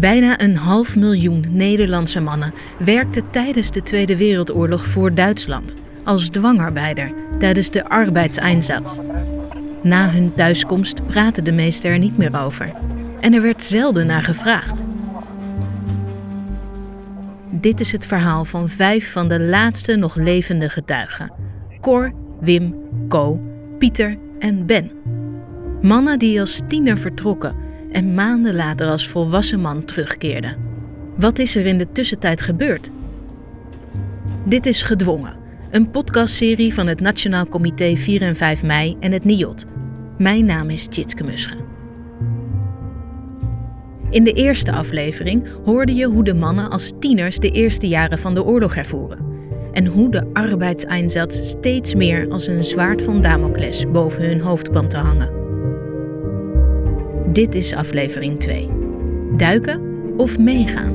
Bijna een half miljoen Nederlandse mannen werkten tijdens de Tweede Wereldoorlog voor Duitsland als dwangarbeider tijdens de arbeidseinsatz. Na hun thuiskomst praten de meesten er niet meer over en er werd zelden naar gevraagd. Dit is het verhaal van vijf van de laatste nog levende getuigen: Cor, Wim, Co, Pieter en Ben. Mannen die als tiener vertrokken en maanden later als volwassen man terugkeerden. Wat is er in de tussentijd gebeurd? Dit is Gedwongen, een podcastserie van het Nationaal Comité 4 en 5 mei en het NIOT. Mijn naam is Tjitske Musche. In de eerste aflevering hoorde je hoe de mannen als tieners de eerste jaren van de oorlog ervoeren. En hoe de arbeidseinsatz steeds meer als een zwaard van Damocles boven hun hoofd kwam te hangen. Dit is aflevering 2. Duiken of meegaan?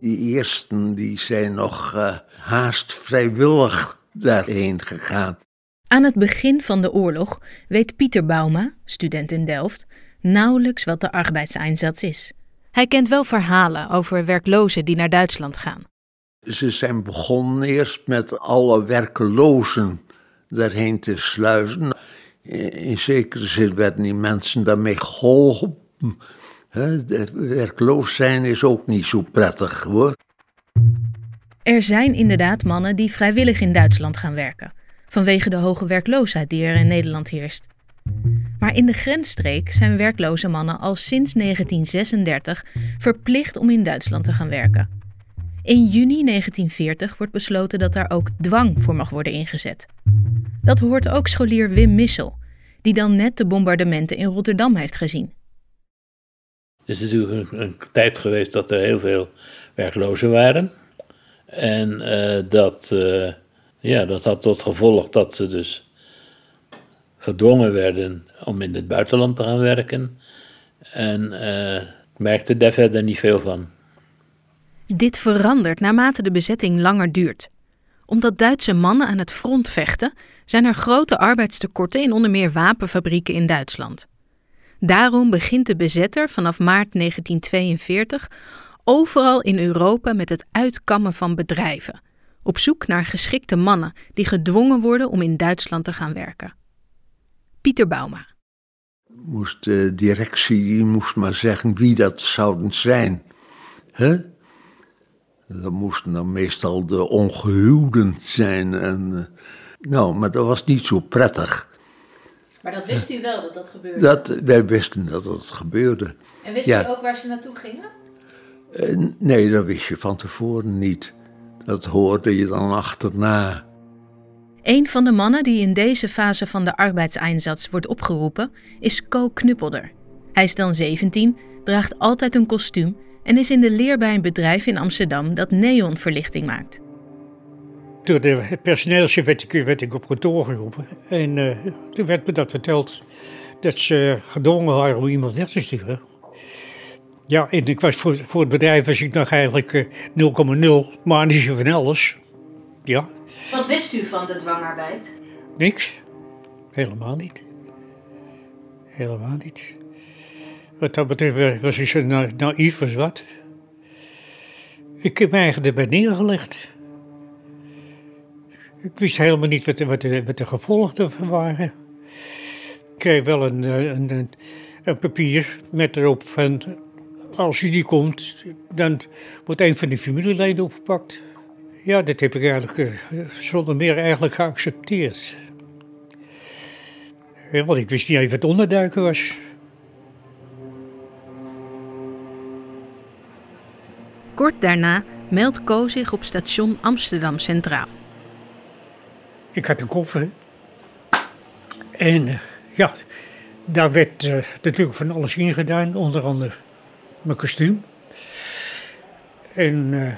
Die eersten die zijn nog uh, haast vrijwillig daarheen gegaan. Aan het begin van de oorlog weet Pieter Bauma, student in Delft, nauwelijks wat de arbeidseinsatz is. Hij kent wel verhalen over werklozen die naar Duitsland gaan. Ze zijn begonnen eerst met alle werklozen daarheen te sluizen. In zekere zin werden die mensen daarmee geholpen. Werkloos zijn is ook niet zo prettig. Er zijn inderdaad mannen die vrijwillig in Duitsland gaan werken, vanwege de hoge werkloosheid die er in Nederland heerst. Maar in de grensstreek zijn werkloze mannen al sinds 1936 verplicht om in Duitsland te gaan werken. In juni 1940 wordt besloten dat daar ook dwang voor mag worden ingezet. Dat hoort ook scholier Wim Missel, die dan net de bombardementen in Rotterdam heeft gezien. Het is natuurlijk een, tijd geweest dat er heel veel werklozen waren. En uh, dat, uh, ja, dat had tot gevolg dat ze dus gedwongen werden om in het buitenland te gaan werken. En uh, merkte daar verder niet veel van. Dit verandert naarmate de bezetting langer duurt. Omdat Duitse mannen aan het front vechten, zijn er grote arbeidstekorten in onder meer wapenfabrieken in Duitsland. Daarom begint de bezetter vanaf maart 1942 overal in Europa met het uitkammen van bedrijven, op zoek naar geschikte mannen die gedwongen worden om in Duitsland te gaan werken. Pieter Bauma. Moest de directie moest maar zeggen wie dat zouden zijn. Hè? Dat moesten dan meestal de ongehuwden zijn. En, eh, nou, maar dat was niet zo prettig. Maar dat wist u wel dat dat gebeurde? Dat, wij wisten dat dat gebeurde. En wist u ook waar ze naartoe gingen? Uh, nee, dat wist je van tevoren niet. Dat hoorde je dan achterna. Een van de mannen die in deze fase van de arbeidseinsatz wordt opgeroepen is Co Knuppelder. Hij is dan 17, draagt altijd een kostuum en is in de leer bij een bedrijf in Amsterdam dat neonverlichting maakt. Door de personeelschef werd ik, werd ik op kantoor geroepen. En uh, toen werd me dat verteld dat ze gedwongen waren om iemand weg te sturen. Ja, en ik was voor, voor het bedrijf was ik nog eigenlijk uh, 0,0, maar niet van alles. Ja. Wat wist u van de dwangarbeid? Niks. Helemaal niet. Helemaal niet. Wat dat betreft was ik zo na naïef als wat. Ik heb me eigenlijk erbij neergelegd. Ik wist helemaal niet wat de, wat de, wat de gevolgen ervan waren. Ik kreeg wel een, een, een, een papier met erop van... als je niet komt, dan wordt een van die familieleden opgepakt. Ja, dat heb ik eigenlijk zonder meer eigenlijk geaccepteerd. Want ik wist niet even wat onderduiken was. Kort daarna meldt Co zich op station Amsterdam Centraal. Ik had een koffer. En uh, ja, daar werd uh, natuurlijk van alles in gedaan, onder andere mijn kostuum. En, uh,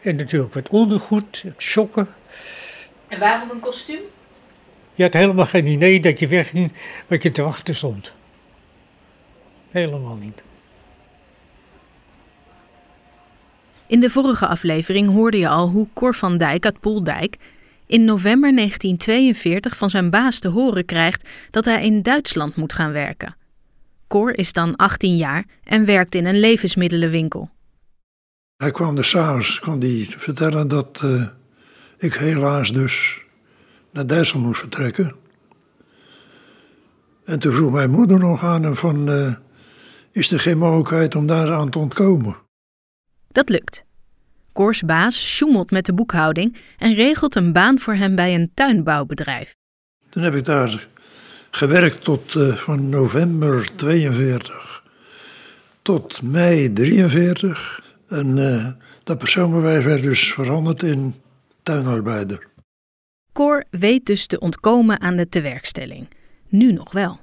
en natuurlijk wat ondergoed, sokken. En waarom een kostuum? Je had helemaal geen idee dat je wegging wat je te wachten stond. Helemaal niet. In de vorige aflevering hoorde je al hoe Cor van Dijk uit Poeldijk in november 1942 van zijn baas te horen krijgt dat hij in Duitsland moet gaan werken. Cor is dan 18 jaar en werkt in een levensmiddelenwinkel. Hij kwam er s'avonds, vertellen dat uh, ik helaas dus naar Duitsland moest vertrekken. En toen vroeg mijn moeder nog aan hem van, uh, is er geen mogelijkheid om daar aan te ontkomen? Dat lukt. Cors baas sjoemelt met de boekhouding en regelt een baan voor hem bij een tuinbouwbedrijf. Toen heb ik daar gewerkt tot uh, van november 42 tot mei 43. En uh, dat persoonbewijs werd dus veranderd in tuinarbeider. Cor weet dus te ontkomen aan de tewerkstelling. Nu nog wel.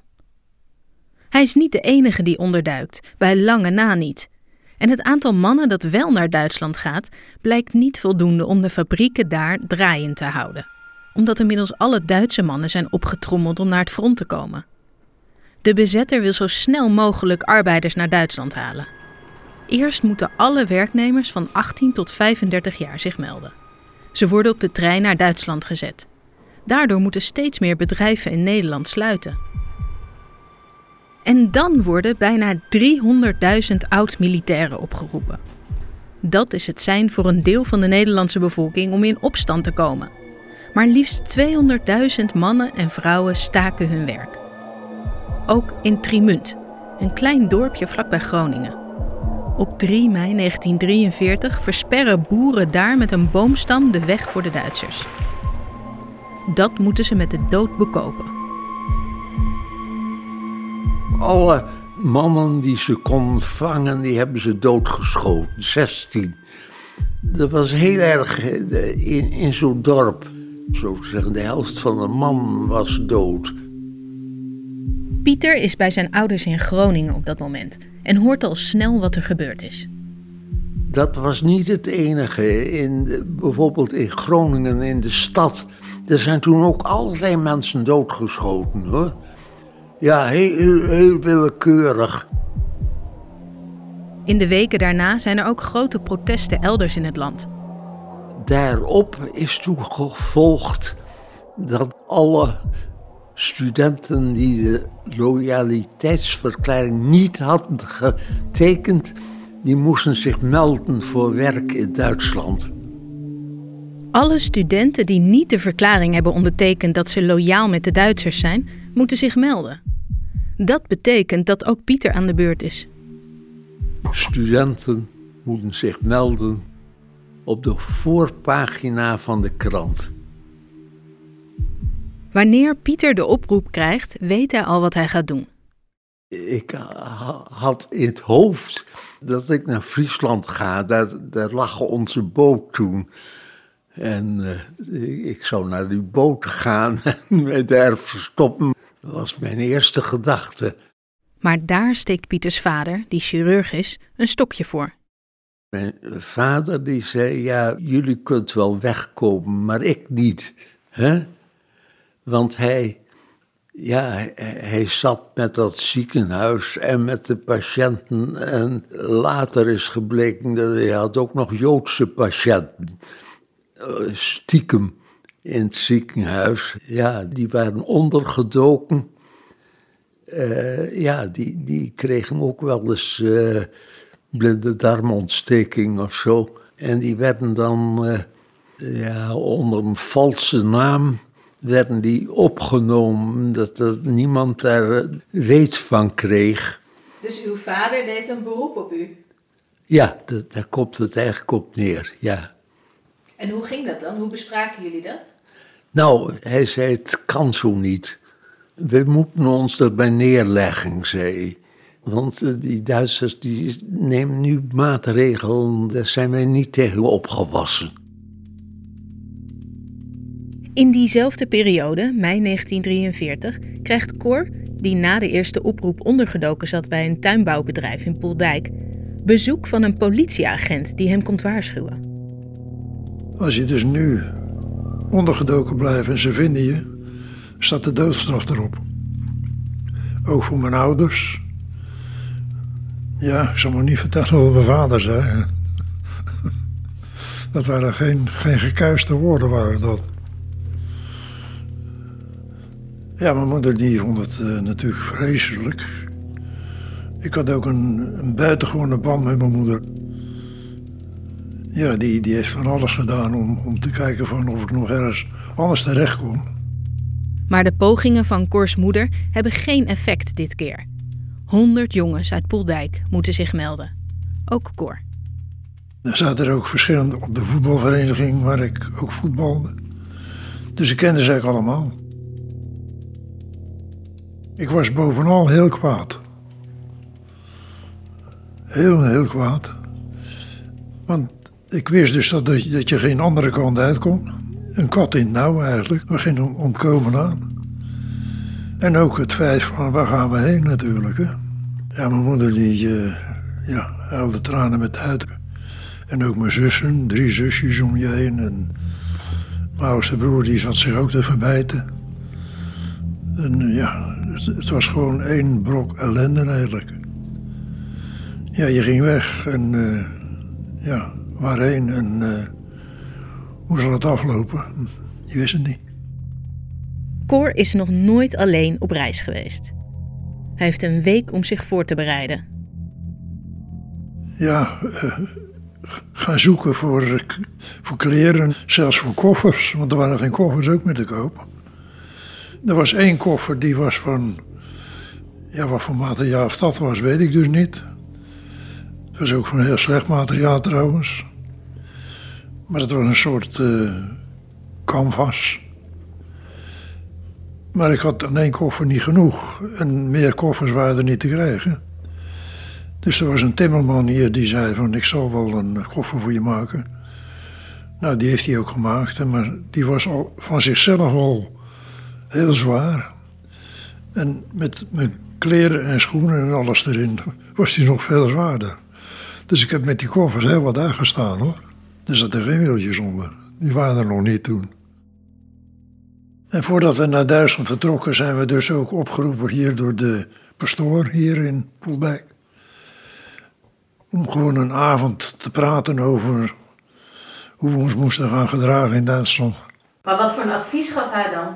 Hij is niet de enige die onderduikt, bij lange na niet. En het aantal mannen dat wel naar Duitsland gaat, blijkt niet voldoende om de fabrieken daar draaiend te houden. Omdat inmiddels alle Duitse mannen zijn opgetrommeld om naar het front te komen. De bezetter wil zo snel mogelijk arbeiders naar Duitsland halen. Eerst moeten alle werknemers van 18 tot 35 jaar zich melden. Ze worden op de trein naar Duitsland gezet. Daardoor moeten steeds meer bedrijven in Nederland sluiten. En dan worden bijna 300.000 oud-militairen opgeroepen. Dat is het zijn voor een deel van de Nederlandse bevolking om in opstand te komen. Maar liefst 200.000 mannen en vrouwen staken hun werk. Ook in Trimunt, een klein dorpje vlakbij Groningen. Op 3 mei 1943 versperren boeren daar met een boomstam de weg voor de Duitsers. Dat moeten ze met de dood bekopen alle mannen die ze kon vangen, die hebben ze doodgeschoten. 16. Dat was heel erg in, in zo'n dorp. Zo te zeggen, de helft van de man was dood. Pieter is bij zijn ouders in Groningen op dat moment en hoort al snel wat er gebeurd is. Dat was niet het enige. In, bijvoorbeeld in Groningen, in de stad, er zijn toen ook allerlei mensen doodgeschoten hoor. Ja, heel, heel willekeurig. In de weken daarna zijn er ook grote protesten elders in het land. Daarop is toen gevolgd dat alle studenten die de loyaliteitsverklaring niet hadden getekend, die moesten zich melden voor werk in Duitsland. Alle studenten die niet de verklaring hebben ondertekend dat ze loyaal met de Duitsers zijn, moeten zich melden. Dat betekent dat ook Pieter aan de beurt is. Studenten moeten zich melden op de voorpagina van de krant. Wanneer Pieter de oproep krijgt, weet hij al wat hij gaat doen. Ik had in het hoofd dat ik naar Friesland ga. Daar, daar lag onze boot toen. En uh, ik zou naar die boot gaan en me daar verstoppen. Dat was mijn eerste gedachte. Maar daar steekt Pieters vader, die chirurg is, een stokje voor. Mijn vader die zei, ja, jullie kunt wel wegkomen, maar ik niet. hè? Want hij, ja, hij zat met dat ziekenhuis en met de patiënten. En later is gebleken dat hij had ook nog Joodse patiënten. Eh, stiekem in het ziekenhuis. Ja, die waren ondergedoken. Uh, ja, die, die kregen ook wel eens uh, blinde darmontsteking of zo. En die werden dan uh, ja, onder een valse naam werden die opgenomen, dat er niemand daar weet van kreeg. Dus uw vader deed een beroep op u? Ja, dat, daar komt het eigenlijk op neer, ja. En hoe ging dat dan? Hoe bespraken jullie dat? Nou, hij zei, het kan zo niet. We moeten ons erbij neerleggen, zei hij. Want eh, die Duitsers die nemen nu maatregelen, daar zijn wij niet tegen opgewassen. In diezelfde periode, mei 1943, krijgt Cor, die na de eerste oproep ondergedoken zat bij een tuinbouwbedrijf in Poeldijk, bezoek van een politieagent die hem komt waarschuwen. Als je dus nu ondergedoken blijven en ze vinden je, staat de doodstraf erop. Ook voor mijn ouders. Ja, ik zal me niet vertellen wat mijn vader zei. Dat waren geen, geen gekuiste woorden, waren dat. Ja, mijn moeder die vond het uh, natuurlijk vreselijk. Ik had ook een, een buitengewone band met mijn moeder. Ja, die, die heeft van alles gedaan om, om te kijken van of ik nog ergens anders terecht kom. Maar de pogingen van Cors moeder hebben geen effect dit keer. 100 jongens uit Poeldijk moeten zich melden. Ook Cor. Er zaten er ook verschillende op de voetbalvereniging waar ik ook voetbalde. Dus ik kende ze eigenlijk allemaal. Ik was bovenal heel kwaad. Heel, heel kwaad. Want ik wist dus dat, dat je geen andere kant uit kon. Een kat in het nauw eigenlijk. We gingen ontkomen aan. En ook het feit van waar gaan we heen natuurlijk. Hè? Ja, mijn moeder die uh, ja, huilde tranen met uit. En ook mijn zussen, drie zusjes om je heen. En mijn oudste broer die zat zich ook te verbijten. En ja, het, was gewoon één brok ellende eigenlijk. Ja, je ging weg en uh, ja, waarheen en uh, hoe zal het aflopen? Je wist het niet. Cor is nog nooit alleen op reis geweest. Hij heeft een week om zich voor te bereiden. Ja, uh, gaan zoeken voor, voor kleren, zelfs voor koffers, want er waren geen koffers ook meer te kopen. Er was één koffer die was van, ja, wat voor materiaal of dat was, weet ik dus niet. Het was ook van heel slecht materiaal trouwens. Maar het was een soort uh, canvas. Maar ik had aan één koffer niet genoeg. En meer koffers waren er niet te krijgen. Dus er was een timmerman hier die zei van ik zal wel een koffer voor je maken. Nou, die heeft hij ook gemaakt. Maar die was al van zichzelf al heel zwaar. En met mijn kleren en schoenen en alles erin was die nog veel zwaarder. Dus ik heb met die koffers heel wat uitgestaan hoor. Er zaten geen wieltjes onder. Die waren er nog niet toen. En voordat we naar Duitsland vertrokken zijn we dus ook opgeroepen hier door de pastoor hier in Poelbijk. Om gewoon een avond te praten over hoe we ons moesten gaan gedragen in Duitsland. Maar wat voor een advies gaf hij dan?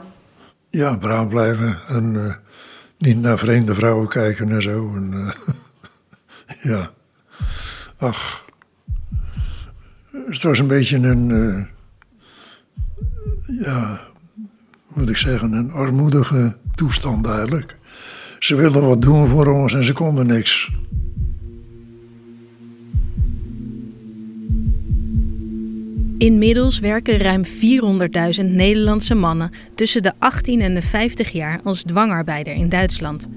Ja, braaf blijven en uh, niet naar vreemde vrouwen kijken en zo. En, uh, ja, ach. Het was een beetje een, uh, ja, moet ik zeggen, een armoedige toestand eigenlijk. Ze wilden wat doen voor ons en ze konden niks. Inmiddels werken ruim 400.000 Nederlandse mannen tussen de 18 en de 50 jaar als dwangarbeider in Duitsland.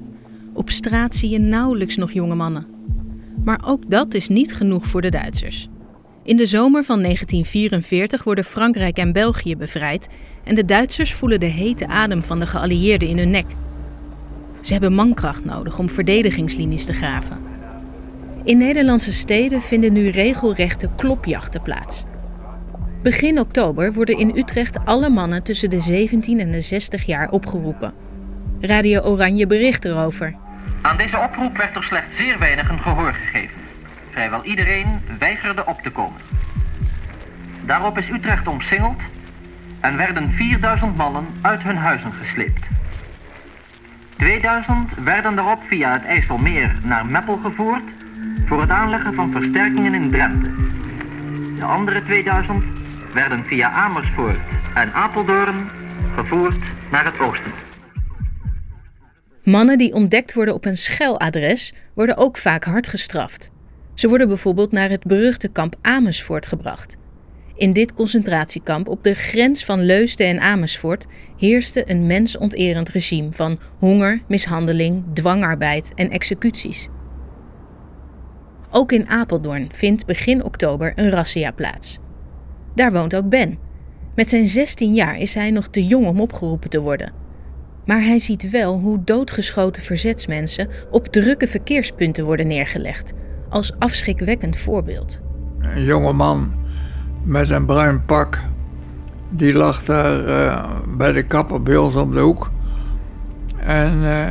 Op straat zie je nauwelijks nog jonge mannen. Maar ook dat is niet genoeg voor de Duitsers. In de zomer van 1944 worden Frankrijk en België bevrijd en de Duitsers voelen de hete adem van de geallieerden in hun nek. Ze hebben mankracht nodig om verdedigingslinies te graven. In Nederlandse steden vinden nu regelrechte klopjachten plaats. Begin oktober worden in Utrecht alle mannen tussen de 17 en de 60 jaar opgeroepen. Radio Oranje bericht erover. Aan deze oproep werd er slechts zeer weinig een gehoor gegeven. Vrijwel iedereen weigerde op te komen. Daarop is Utrecht omsingeld en werden 4000 mannen uit hun huizen gesleept. 2000 werden daarop via het IJsselmeer naar Meppel gevoerd voor het aanleggen van versterkingen in Drenthe. De andere 2000 werden via Amersfoort en Apeldoorn vervoerd naar het oosten. Mannen die ontdekt worden op een scheladres worden ook vaak hard gestraft. Ze worden bijvoorbeeld naar het beruchte kamp Amersfoort gebracht. In dit concentratiekamp op de grens van Leusden en Amersfoort heerste een mensonterend regime van honger, mishandeling, dwangarbeid en executies. Ook in Apeldoorn vindt begin oktober een razzia plaats. Daar woont ook Ben. Met zijn 16 jaar is hij nog te jong om opgeroepen te worden. Maar hij ziet wel hoe doodgeschoten verzetsmensen op drukke verkeerspunten worden neergelegd, als afschrikwekkend voorbeeld. Een jonge man met een bruin pak, die lag daar uh, bij de kapper om de hoek. En uh,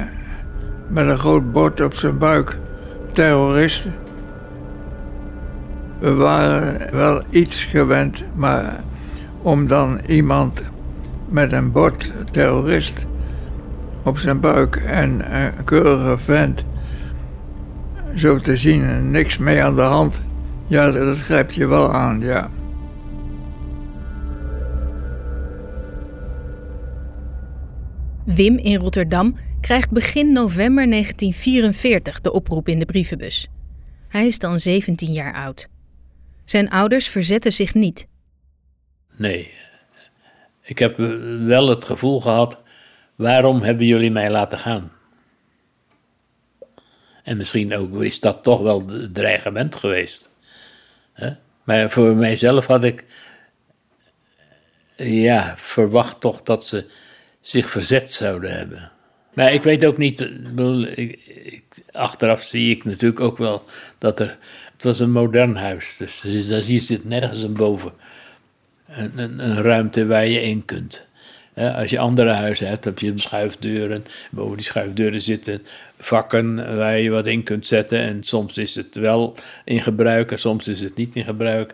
met een groot bord op zijn buik, terroristen. We waren wel iets gewend, maar om dan iemand met een bord terrorist op zijn buik en een keurige vent zo te zien, niks mee aan de hand. Ja, dat grijp je wel aan, ja. Wim in Rotterdam krijgt begin november 1944 de oproep in de brievenbus. Hij is dan 17 jaar oud. Zijn ouders verzetten zich niet. Nee. Ik heb wel het gevoel gehad, waarom hebben jullie mij laten gaan? En misschien ook is dat toch wel dreigement geweest. Maar voor mijzelf had ik ja, verwacht toch dat ze zich verzet zouden hebben. Maar ik weet ook niet, achteraf zie ik natuurlijk ook wel dat er, het was een modern huis, dus hier zit nergens een boven. Een, een, een ruimte waar je in kunt. Als je andere huizen hebt, heb je schuifdeuren. Boven die schuifdeuren zitten vakken waar je wat in kunt zetten. En soms is het wel in gebruik en soms is het niet in gebruik.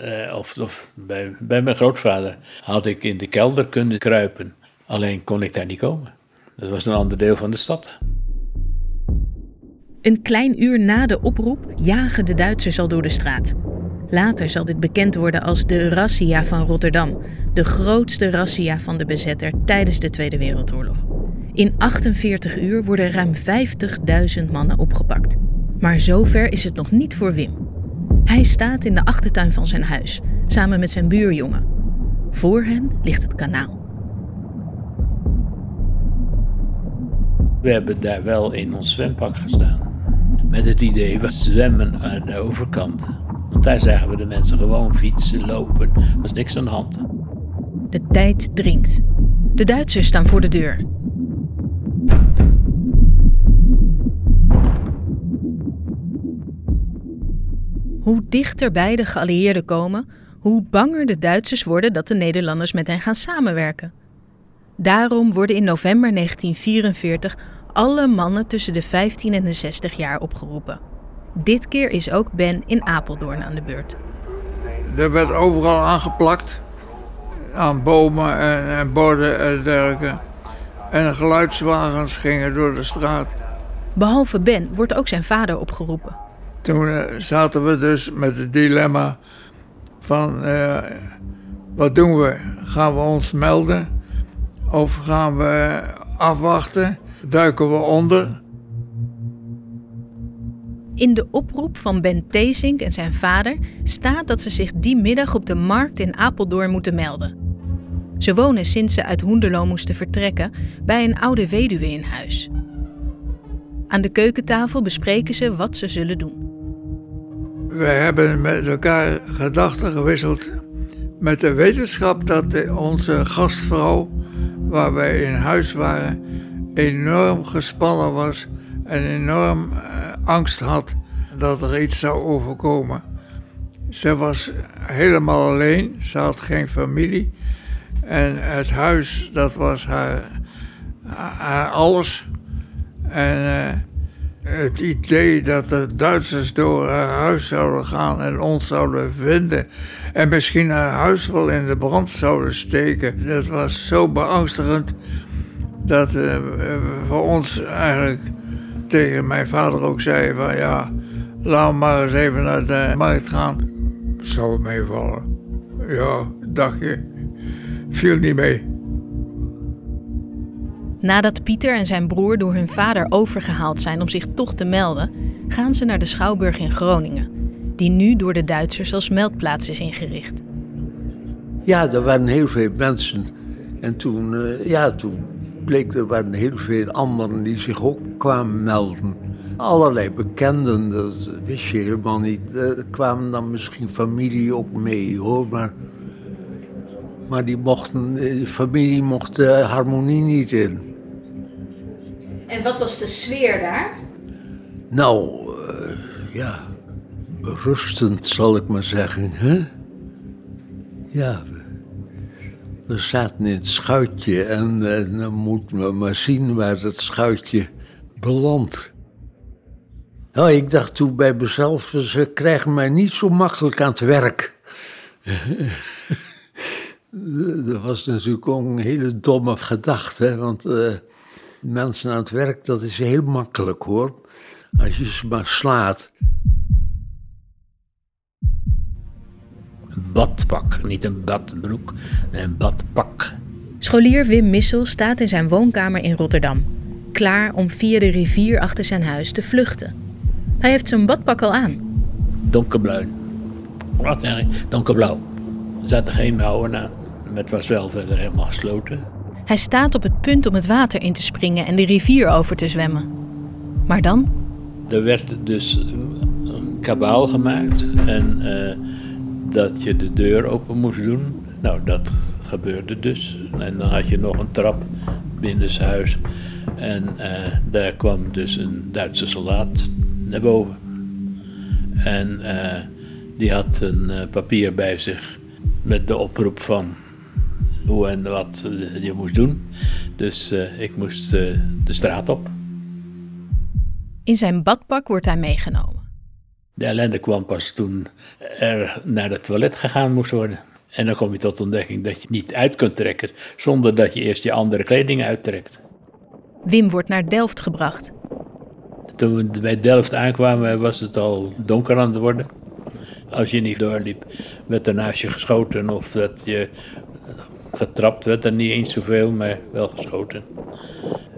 Uh, of, of bij, bij mijn grootvader had ik in de kelder kunnen kruipen. Alleen kon ik daar niet komen. Dat was een ander deel van de stad. Een klein uur na de oproep jagen de Duitsers al door de straat. Later zal dit bekend worden als de Razzia van Rotterdam, de grootste razzia van de bezetter tijdens de Tweede Wereldoorlog. In 48 uur worden ruim 50.000 mannen opgepakt. Maar zover is het nog niet voor Wim. Hij staat in de achtertuin van zijn huis, samen met zijn buurjongen. Voor hen ligt het kanaal. We hebben daar wel in ons zwempak gestaan. Met het idee, we zwemmen aan de overkant. Want daar zagen we de mensen gewoon fietsen, lopen. Er was niks aan de hand. De tijd dringt. De Duitsers staan voor de deur. Hoe dichter bij de geallieerden komen, hoe banger de Duitsers worden dat de Nederlanders met hen gaan samenwerken. Daarom worden in november 1944 alle mannen tussen de 15 en de 60 jaar opgeroepen. Dit keer is ook Ben in Apeldoorn aan de beurt. Er werd overal aangeplakt. Aan bomen en, en borden en dergelijke. En geluidswagens gingen door de straat. Behalve Ben wordt ook zijn vader opgeroepen. Toen uh, zaten we dus met het dilemma van uh, wat doen we? Gaan we ons melden? Of gaan we afwachten? Duiken we onder? In de oproep van Ben Teesink en zijn vader staat dat ze zich die middag op de markt in Apeldoorn moeten melden. Ze wonen sinds ze uit Hoenderloo moesten vertrekken bij een oude weduwe in huis. Aan de keukentafel bespreken ze wat ze zullen doen. We hebben met elkaar gedachten gewisseld met de wetenschap dat onze gastvrouw, waar wij in huis waren, enorm gespannen was en enorm eh, angst had dat er iets zou overkomen. Ze was helemaal alleen, ze had geen familie. En het huis, dat was haar, haar alles. En het idee dat de Duitsers door haar huis zouden gaan en ons zouden vinden. En misschien haar huis wel in de brand zouden steken. Dat was zo beangstigend dat uh, voor ons eigenlijk tegen mijn vader ook zei van ja, laat maar eens even naar de markt gaan. Zou meevallen? Ja, dacht je. Viel niet mee. Nadat Pieter en zijn broer door hun vader overgehaald zijn om zich toch te melden, gaan ze naar de Schouwburg in Groningen, die nu door de Duitsers als meldplaats is ingericht. Ja, er waren heel veel mensen. En toen, uh, ja, toen bleek er waren heel veel anderen die zich ook kwamen melden. Allerlei bekenden, dat wist je helemaal niet. Er kwamen dan misschien familie ook mee hoor, maar, maar die mochten, de familie mocht de harmonie niet in. En wat was de sfeer daar? Nou, uh, ja, berustend zal ik maar zeggen. Hè? Ja, we zaten in het schuitje en uh, dan moeten we maar zien waar het schuitje belandt. Nou, ik dacht toen bij mezelf, ze krijgen mij niet zo makkelijk aan het werk. dat was natuurlijk ook een hele domme gedachte, want uh, mensen aan het werk, dat is heel makkelijk hoor. Als je ze maar slaat. Een badpak, niet een badbroek, een badpak. Scholier Wim Missel staat in zijn woonkamer in Rotterdam, klaar om via de rivier achter zijn huis te vluchten. Hij heeft zijn badpak al aan. Donkerblauw. Wat zeg ik? Donkerblauw. Er zaten geen mouwen aan. Het was wel verder helemaal gesloten. Hij staat op het punt om het water in te springen en de rivier over te zwemmen. Maar dan? Er werd dus een kabaal gemaakt en eh, dat je de deur open moest doen. Nou, dat gebeurde dus. En dan had je nog een trap binnenshuis. En eh, daar kwam dus een Duitse soldaat naar boven. En eh, die had een papier bij zich met de oproep van hoe en wat je moest doen. Dus eh, ik moest eh, de straat op. In zijn badpak wordt hij meegenomen. De ellende kwam pas toen er naar het toilet gegaan moest worden. En dan kom je tot de ontdekking dat je niet uit kunt trekken zonder dat je eerst je andere kleding uittrekt. Wim wordt naar Delft gebracht. Toen we bij Delft aankwamen was het al donker aan het worden. Als je niet doorliep, werd er naast je geschoten of dat je getrapt werd er niet eens zoveel, maar wel geschoten.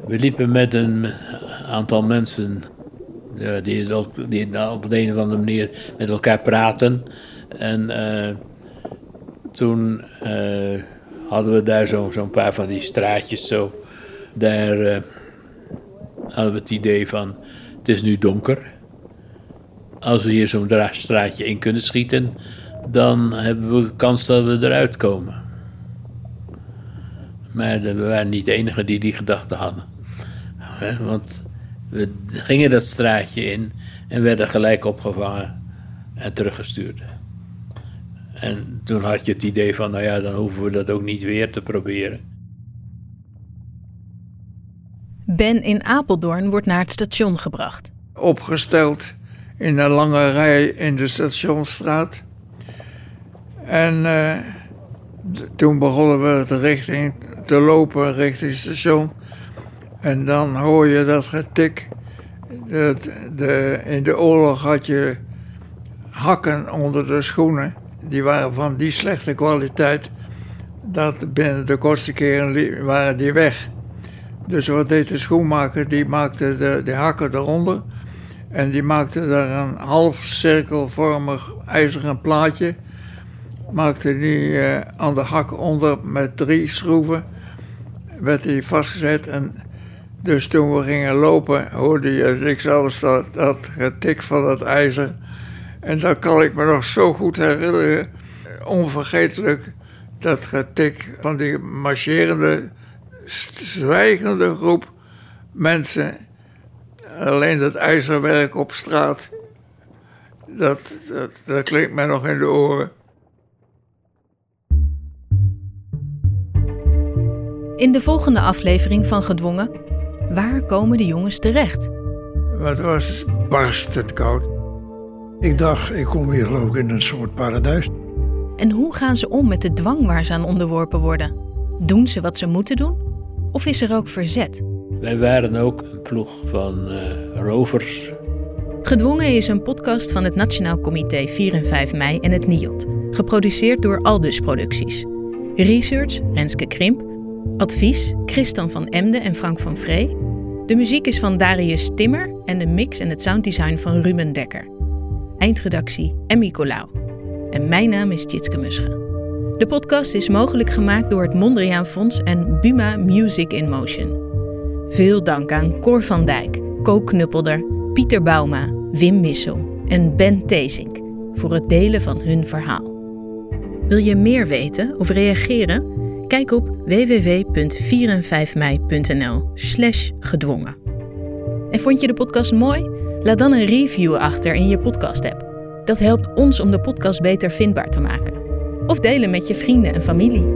We liepen met een aantal mensen ja, die, op de een of andere manier met elkaar praten. En eh, toen eh, hadden we daar zo- zo'n paar van die straatjes zo. Daar eh, hadden we het idee van, het is nu donker. Als we hier zo'n straatje in kunnen schieten, dan hebben we kans dat we eruit komen. Maar we waren niet de enigen die die gedachte hadden. Hè, Want we gingen dat straatje in en werden gelijk opgevangen en teruggestuurd. En toen had je het idee van, nou ja, dan hoeven we dat ook niet weer te proberen. Ben in Apeldoorn wordt naar het station gebracht. opgesteld in een lange rij in de Stationsstraat. En eh, toen begonnen we de richting te lopen richting het station. En dan hoor je dat getik. Dat de, in de oorlog had je hakken onder de schoenen. Die waren van die slechte kwaliteit. Dat binnen de kortste keren waren die weg. Dus wat deed de schoenmaker? Die maakte de, de hakken eronder. En die maakte daar een half cirkelvormig ijzeren plaatje. Maakte die eh, aan de hak onder met drie schroeven. Werd die vastgezet. En dus toen we gingen lopen, hoorde je anders dan dat getik van dat ijzer. En dat kan ik me nog zo goed herinneren. Onvergetelijk dat getik van die marcherende, zwijgende groep mensen Alleen dat ijzerwerk op straat, dat, dat, dat klinkt mij nog in de oren. In de volgende aflevering van Gedwongen, waar komen de jongens terecht? Het was barstend koud. Ik dacht, ik kom hier geloof ik in een soort paradijs. En hoe gaan ze om met de dwang waar ze aan onderworpen worden? Doen ze wat ze moeten doen? Of is er ook verzet? Wij waren ook een ploeg van eh, rovers. Gedwongen is een podcast van het Nationaal Comité 4 en 5 mei en het NIOD, geproduceerd door Aldus Producties. Research Renske Krimp, advies Christian van Emden en Frank van Vree. De muziek is van Darius Timmer en de mix en het sounddesign van Ruben Dekker. Eindredactie Emmy Colau. En mijn naam is Tjitske Musche. De podcast is mogelijk gemaakt door het Mondriaan Fonds en Buma Music in Motion. Veel dank aan Cor van Dijk, Ko Knuppelder, Pieter Bauma, Wim Missel en Ben Tezink voor het delen van hun verhaal. Wil je meer weten of reageren? Kijk op www.4en5mei.nl slash gedwongen. En vond je de podcast mooi? Laat dan een review achter in je podcast-app. Dat helpt ons om de podcast beter vindbaar te maken. Of delen met je vrienden en familie.